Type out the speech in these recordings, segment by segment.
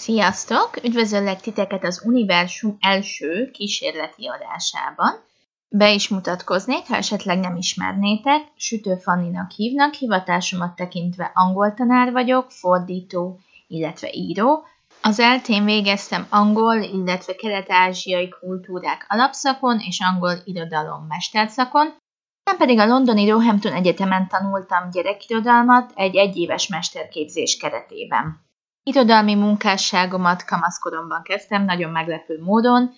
Sziasztok! Üdvözöllek titeket az Universum első kísérleti adásában. Be is mutatkoznék, ha esetleg nem ismernétek. Sütő Fanninak hívnak, hivatásomat tekintve angol tanár vagyok, fordító, illetve író. Az eltén végeztem angol, illetve kelet-ázsiai kultúrák alapszakon és angol irodalom mesterszakon, nem pedig a londoni Roehampton Egyetemen tanultam gyerekirodalmat egy egyéves mesterképzés keretében. Irodalmi munkásságomat kamaszkoromban kezdtem, nagyon meglepő módon.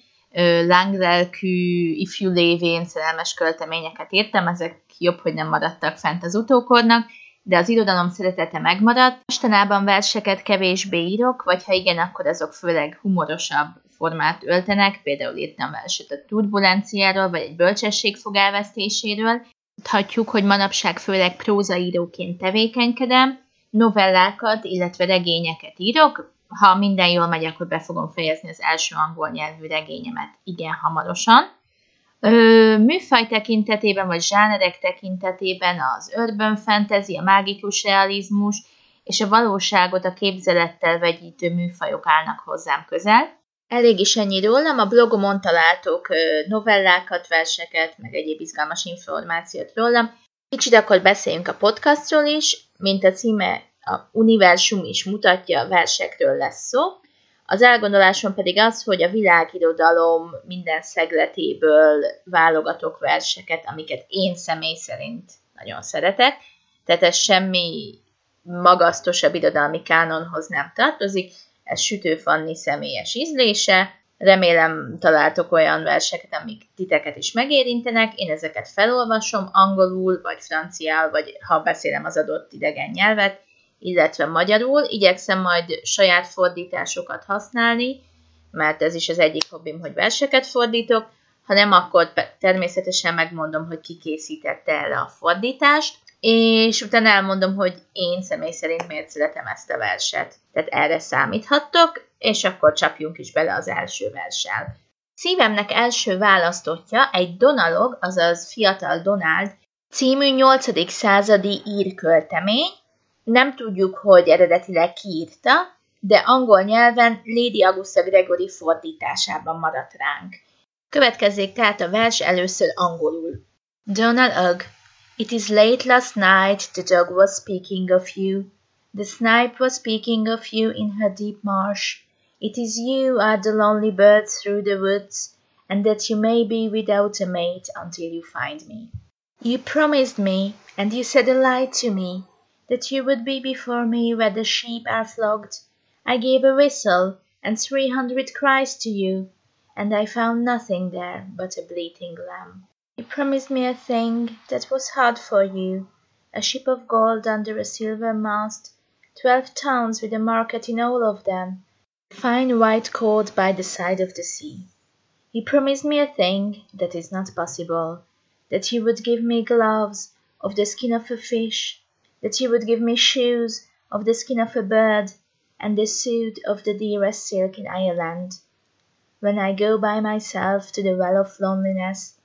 Lánglelkű, ifjú lévén szerelmes költeményeket írtam, ezek jobb, hogy nem maradtak fent az utókornak, de az irodalom szeretete megmaradt. Mostanában verseket kevésbé írok, vagy ha igen, akkor azok főleg humorosabb formát öltenek, például írtam verset a turbulenciáról, vagy egy bölcsesség fog elvesztéséről. Tudhatjuk, hogy manapság főleg prózaíróként tevékenykedem, novellákat, illetve regényeket írok. Ha minden jól megy, akkor be fogom fejezni az első angol nyelvű regényemet igen hamarosan. Műfaj tekintetében, vagy zsánerek tekintetében az urban fantasy, a mágikus realizmus és a valóságot a képzelettel vegyítő műfajok állnak hozzám közel. Elég is ennyi rólam, a blogomon találtok novellákat, verseket, meg egyéb izgalmas információt rólam. Kicsit akkor beszéljünk a podcastról is, mint a címe a universum is mutatja, versekről lesz szó. Az elgondolásom pedig az, hogy a világirodalom minden szegletéből válogatok verseket, amiket én személy szerint nagyon szeretek. Tehát ez semmi magasztosabb irodalmi kánonhoz nem tartozik, ez Sütő Fanni személyes ízlése, Remélem találtok olyan verseket, amik titeket is megérintenek. Én ezeket felolvasom angolul, vagy franciál, vagy ha beszélem az adott idegen nyelvet, illetve magyarul. Igyekszem majd saját fordításokat használni, mert ez is az egyik hobbim, hogy verseket fordítok. Ha nem, akkor természetesen megmondom, hogy ki készítette el a fordítást, és utána elmondom, hogy én személy szerint miért szeretem ezt a verset. Tehát erre számíthattok, és akkor csapjunk is bele az első verssel. Szívemnek első választotja egy Donalog, azaz Fiatal Donald című 8. századi írköltemény. Nem tudjuk, hogy eredetileg kiírta, de angol nyelven Lady Augusta Gregory fordításában maradt ránk. Következzék tehát a vers először angolul. Donald Ugg, it is late last night, the dog was speaking of you. The snipe was speaking of you in her deep marsh. It is you are the lonely bird through the woods, and that you may be without a mate until you find me. You promised me, and you said a lie to me, that you would be before me where the sheep are flogged. I gave a whistle and three hundred cries to you, and I found nothing there but a bleating lamb. You promised me a thing that was hard for you, a ship of gold under a silver mast, twelve towns with a market in all of them, A fine white cord by the side of the sea. You promised me a thing that is not possible, that you would give me gloves of the skin of a fish, that you would give me shoes of the skin of a bird, and the suit of the dearest silk in Ireland. When I go by myself to the well of loneliness,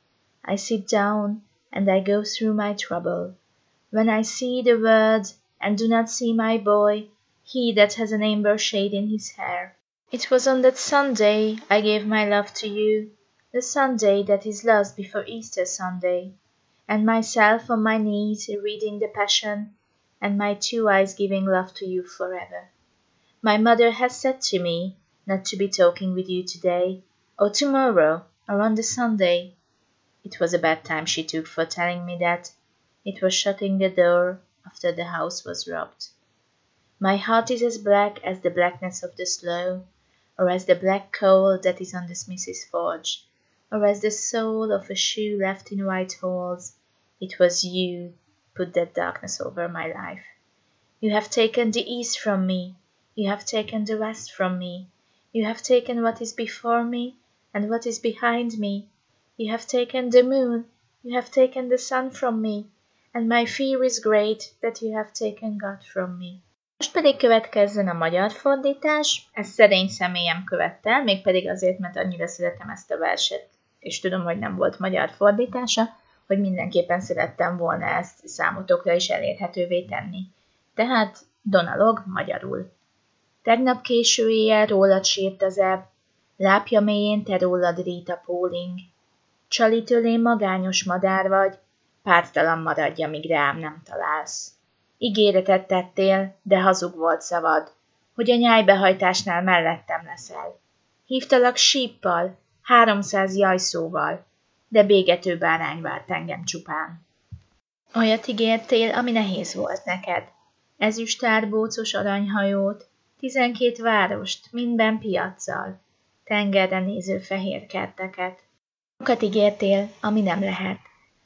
I sit down and I go through my trouble. When I see the world and do not see my boy, he that has an amber shade in his hair. It was on that Sunday I gave my love to you, the Sunday that is lost before Easter Sunday, and myself on my knees reading the Passion, and my two eyes giving love to you forever. My mother has said to me not to be talking with you today, or tomorrow, or on the Sunday. It was a bad time she took for telling me that. It was shutting the door after the house was robbed. My heart is as black as the blackness of the sloe, or as the black coal that is on the smith's forge, or as the sole of a shoe left in white holes, it was you put that darkness over my life. You have taken the east from me, you have taken the west from me, you have taken what is before me and what is behind me, you have taken the moon, you have taken the sun from me, and my fear is great that you have taken God from me. Most pedig következzen a magyar fordítás, ezt szerény személyem követte mégpedig azért, mert annyira szeretem ezt a verset, és tudom, hogy nem volt magyar fordítása, hogy mindenképpen szerettem volna ezt számotokra is elérhetővé tenni. Tehát Donalog magyarul. Tegnap késő éjjel rólad sírt az ebb, lápja mélyén te rólad rít a póling. Csalitől én magányos madár vagy, pártalan maradja, míg rám nem találsz. Ígéretet tettél, de hazug volt szavad, hogy a nyájbehajtásnál mellettem leszel. Hívtalak síppal, háromszáz jajszóval, de bégető bárány várt engem csupán. Olyat ígértél, ami nehéz volt neked. Ezüstárbócos aranyhajót, tizenkét várost, minden piaccal, tengerre néző fehér kerteket. Sokat ígértél, ami nem lehet.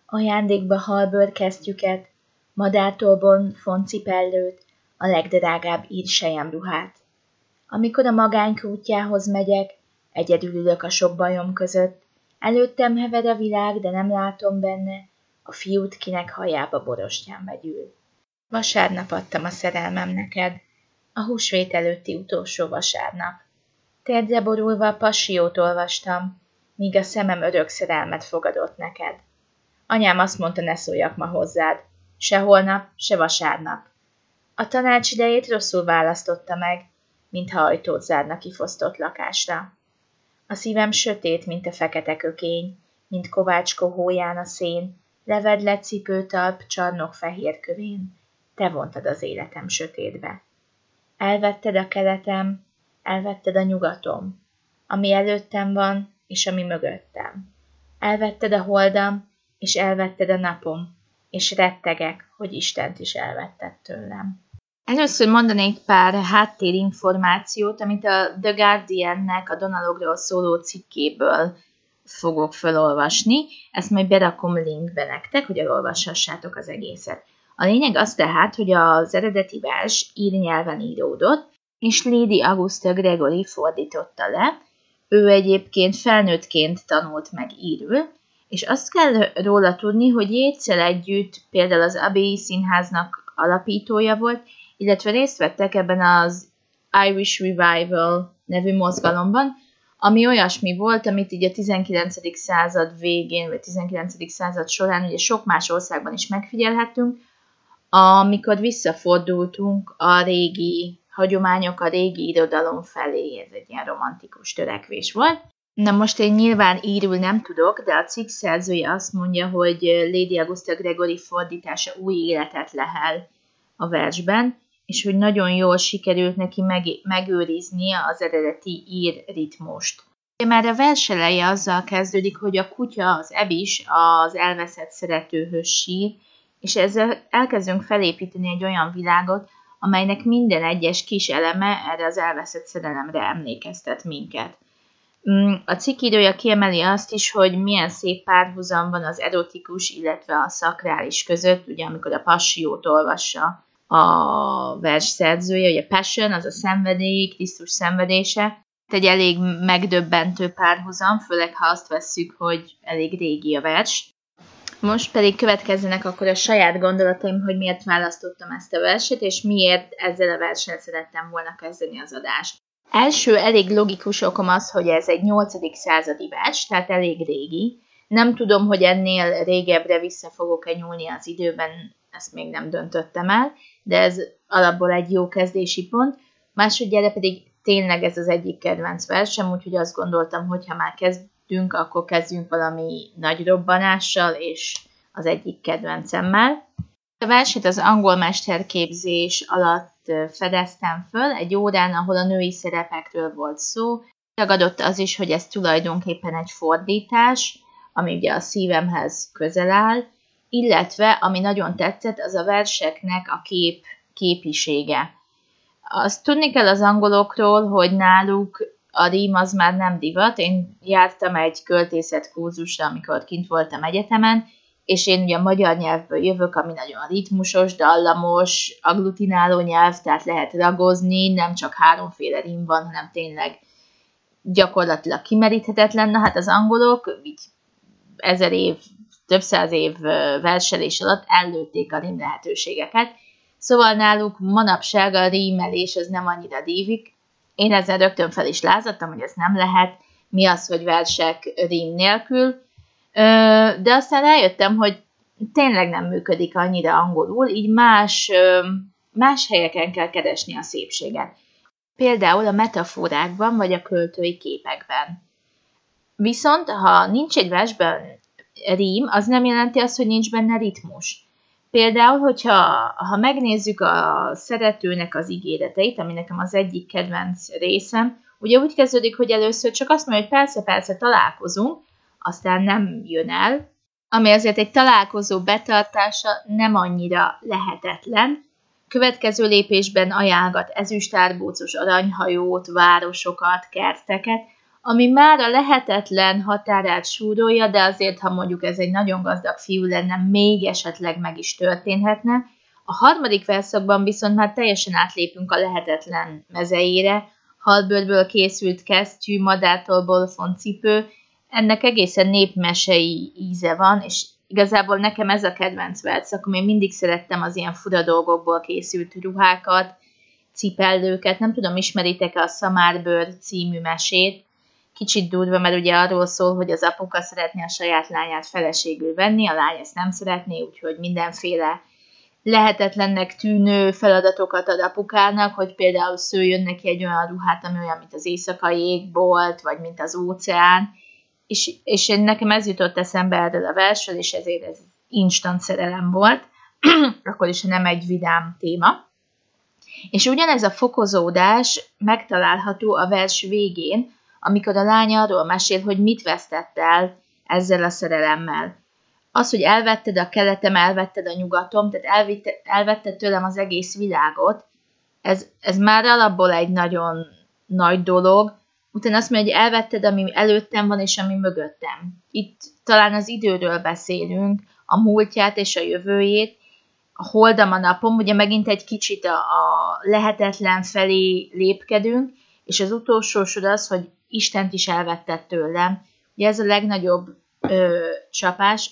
Ajándékba halbőr kesztyüket, madártolbon foncipellőt, a legdrágább ír ruhát. Amikor a magányk útjához megyek, egyedül ülök a sok bajom között, előttem heved a világ, de nem látom benne, a fiút, kinek hajába borostyán vegyül. Vasárnap adtam a szerelmem neked, a húsvét előtti utolsó vasárnap. Térdre borulva a passiót olvastam, míg a szemem örök szerelmet fogadott neked. Anyám azt mondta, ne szóljak ma hozzád, se holnap, se vasárnap. A tanács idejét rosszul választotta meg, mintha ajtót zárna kifosztott lakásra. A szívem sötét, mint a fekete kökény, mint kovácskó hóján a szén, levedlet cipőtalp csarnok fehér kövén, te vontad az életem sötétbe. Elvetted a keletem, elvetted a nyugatom, ami előttem van, és ami mögöttem. Elvetted a holdam, és elvetted a napom, és rettegek, hogy Istent is elvetted tőlem. Először mondanék pár háttérinformációt, amit a The Guardian-nek a Donalogról szóló cikkéből fogok felolvasni. Ezt majd berakom linkbe nektek, hogy elolvashassátok az egészet. A lényeg az tehát, hogy az eredeti vers ír íródott, és Lady Augusta Gregory fordította le. Ő egyébként felnőttként tanult meg írül, és azt kell róla tudni, hogy Jétszel együtt például az Abbey Színháznak alapítója volt, illetve részt vettek ebben az Irish Revival nevű mozgalomban, ami olyasmi volt, amit így a 19. század végén, vagy 19. század során ugye sok más országban is megfigyelhettünk, amikor visszafordultunk a régi hagyományok, a régi irodalom felé, ez egy ilyen romantikus törekvés volt. Na most én nyilván írul nem tudok, de a cikk szerzője azt mondja, hogy Lady Augusta Gregory fordítása új életet lehel a versben, és hogy nagyon jól sikerült neki meg, megőriznie az eredeti ír ritmust. Már a vers eleje azzal kezdődik, hogy a kutya, az ebis az elveszett szeretőhöz sír, és ezzel elkezdünk felépíteni egy olyan világot, amelynek minden egyes kis eleme erre az elveszett szerelemre emlékeztet minket. Mm, a cikk idője kiemeli azt is, hogy milyen szép párhuzam van az erotikus, illetve a szakrális között, ugye amikor a passiót olvassa a vers szerzője, ugye passion, az a szenvedély, Krisztus szenvedése, egy elég megdöbbentő párhuzam, főleg ha azt vesszük, hogy elég régi a vers. Most pedig következzenek akkor a saját gondolataim, hogy miért választottam ezt a verset, és miért ezzel a versen szerettem volna kezdeni az adást. Első elég logikus okom az, hogy ez egy 8. századi vers, tehát elég régi. Nem tudom, hogy ennél régebbre vissza fogok-e nyúlni az időben, ezt még nem döntöttem el, de ez alapból egy jó kezdési pont. Másodjára pedig tényleg ez az egyik kedvenc versem, úgyhogy azt gondoltam, hogy ha már kezdünk, akkor kezdjünk valami nagy robbanással, és az egyik kedvencemmel. A verset az angol mesterképzés alatt fedeztem föl, egy órán, ahol a női szerepekről volt szó. Tagadott az is, hogy ez tulajdonképpen egy fordítás, ami ugye a szívemhez közel áll, illetve, ami nagyon tetszett, az a verseknek a kép, képisége. Azt tudni kell az angolokról, hogy náluk a rím az már nem divat. Én jártam egy költészet kurzusra, amikor kint voltam egyetemen, és én ugye a magyar nyelvből jövök, ami nagyon ritmusos, dallamos, agglutináló nyelv, tehát lehet ragozni, nem csak háromféle rím van, hanem tényleg gyakorlatilag kimeríthetetlen. Na hát az angolok így ezer év, több száz év verselés alatt ellőtték a rím lehetőségeket, Szóval náluk manapság a rímelés az nem annyira dívik. Én ezzel rögtön fel is lázadtam, hogy ez nem lehet. Mi az, hogy versek rím nélkül. De aztán rájöttem, hogy tényleg nem működik annyira angolul, így más, más helyeken kell keresni a szépséget. például a metaforákban vagy a költői képekben. Viszont, ha nincs egy versben rím, az nem jelenti azt, hogy nincs benne ritmus. Például, hogyha ha megnézzük a szeretőnek az ígéreteit, ami nekem az egyik kedvenc részem, ugye úgy kezdődik, hogy először csak azt mondja, hogy persze-persze találkozunk, aztán nem jön el, ami azért egy találkozó betartása nem annyira lehetetlen. Következő lépésben ajánlgat ezüstárbócos aranyhajót, városokat, kerteket, ami már a lehetetlen határát súrolja, de azért, ha mondjuk ez egy nagyon gazdag fiú lenne, még esetleg meg is történhetne. A harmadik verszakban viszont már teljesen átlépünk a lehetetlen mezeire, halbőrből készült kesztyű, madártól bolfon cipő, ennek egészen népmesei íze van, és igazából nekem ez a kedvenc verszak, én mindig szerettem az ilyen fura dolgokból készült ruhákat, cipellőket, nem tudom, ismeritek-e a Szamárbőr című mesét, kicsit durva, mert ugye arról szól, hogy az apuka szeretné a saját lányát feleségül venni, a lány ezt nem szeretné, úgyhogy mindenféle lehetetlennek tűnő feladatokat ad apukának, hogy például szőjön neki egy olyan ruhát, ami olyan, mint az éjszakai égbolt, vagy mint az óceán, és, és nekem ez jutott eszembe erről a versről, és ezért ez instant szerelem volt, akkor is nem egy vidám téma. És ugyanez a fokozódás megtalálható a vers végén, amikor a lány arról mesél, hogy mit vesztett el ezzel a szerelemmel. Az, hogy elvetted a keletem, elvetted a nyugatom, tehát elvitted, elvetted tőlem az egész világot, ez, ez már alapból egy nagyon nagy dolog, utána azt mondja, hogy elvetted, ami előttem van, és ami mögöttem. Itt talán az időről beszélünk, a múltját és a jövőjét, a holdam a napom, ugye megint egy kicsit a, a lehetetlen felé lépkedünk, és az utolsó sor az, hogy Istent is elvetted tőlem. Ugye ez a legnagyobb ö, csapás.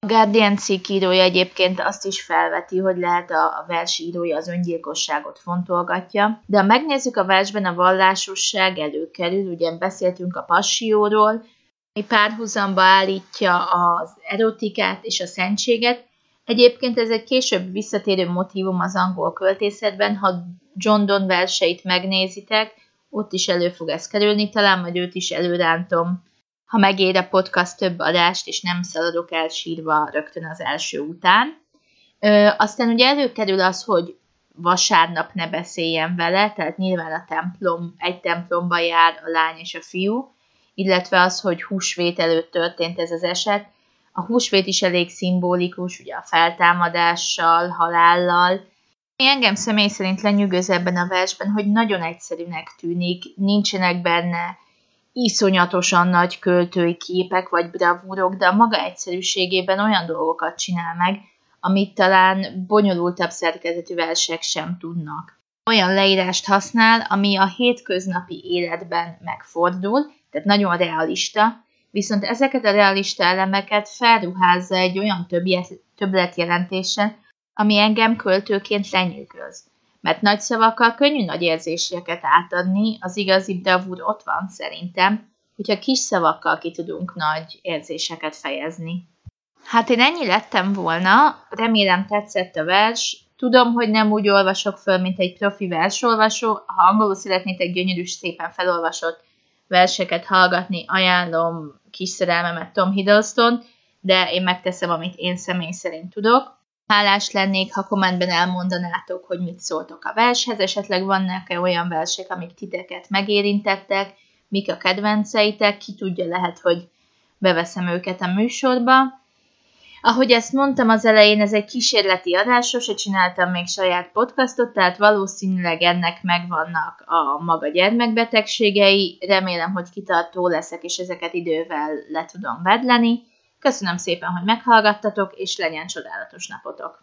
A Guardian cikk írója egyébként azt is felveti, hogy lehet a, a vers írója az öngyilkosságot fontolgatja, de ha megnézzük a versben a vallásosság előkerül, ugye beszéltünk a passióról, ami párhuzamba állítja az erotikát és a szentséget. Egyébként ez egy később visszatérő motívum az angol költészetben, ha John Donne verseit megnézitek, ott is elő fog ez kerülni, talán majd őt is előrántom, ha megér a podcast több adást, és nem szaladok el sírva rögtön az első után. Ö, aztán ugye előkerül az, hogy vasárnap ne beszéljen vele, tehát nyilván a templom, egy templomba jár a lány és a fiú, illetve az, hogy húsvét előtt történt ez az eset. A húsvét is elég szimbolikus, ugye a feltámadással, halállal, Engem személy szerint lenyűgöz ebben a versben, hogy nagyon egyszerűnek tűnik, nincsenek benne iszonyatosan nagy költői képek vagy bravúrok, de a maga egyszerűségében olyan dolgokat csinál meg, amit talán bonyolultabb szerkezetű versek sem tudnak. Olyan leírást használ, ami a hétköznapi életben megfordul, tehát nagyon realista, viszont ezeket a realista elemeket felruházza egy olyan többletjelentésen, ami engem költőként lenyűgöz. Mert nagy szavakkal könnyű nagy érzéseket átadni, az igazi bravúr ott van szerintem, hogyha kis szavakkal ki tudunk nagy érzéseket fejezni. Hát én ennyi lettem volna, remélem tetszett a vers, Tudom, hogy nem úgy olvasok föl, mint egy profi versolvasó. Ha angolul szeretnétek gyönyörű, szépen felolvasott verseket hallgatni, ajánlom kis szerelmemet Tom Hiddleston, de én megteszem, amit én személy szerint tudok. Hálás lennék, ha kommentben elmondanátok, hogy mit szóltok a vershez, esetleg vannak-e olyan versek, amik titeket megérintettek, mik a kedvenceitek, ki tudja, lehet, hogy beveszem őket a műsorba. Ahogy ezt mondtam az elején, ez egy kísérleti adás, sose csináltam még saját podcastot, tehát valószínűleg ennek megvannak a maga gyermekbetegségei, remélem, hogy kitartó leszek, és ezeket idővel le tudom vedleni. Köszönöm szépen, hogy meghallgattatok, és legyen csodálatos napotok!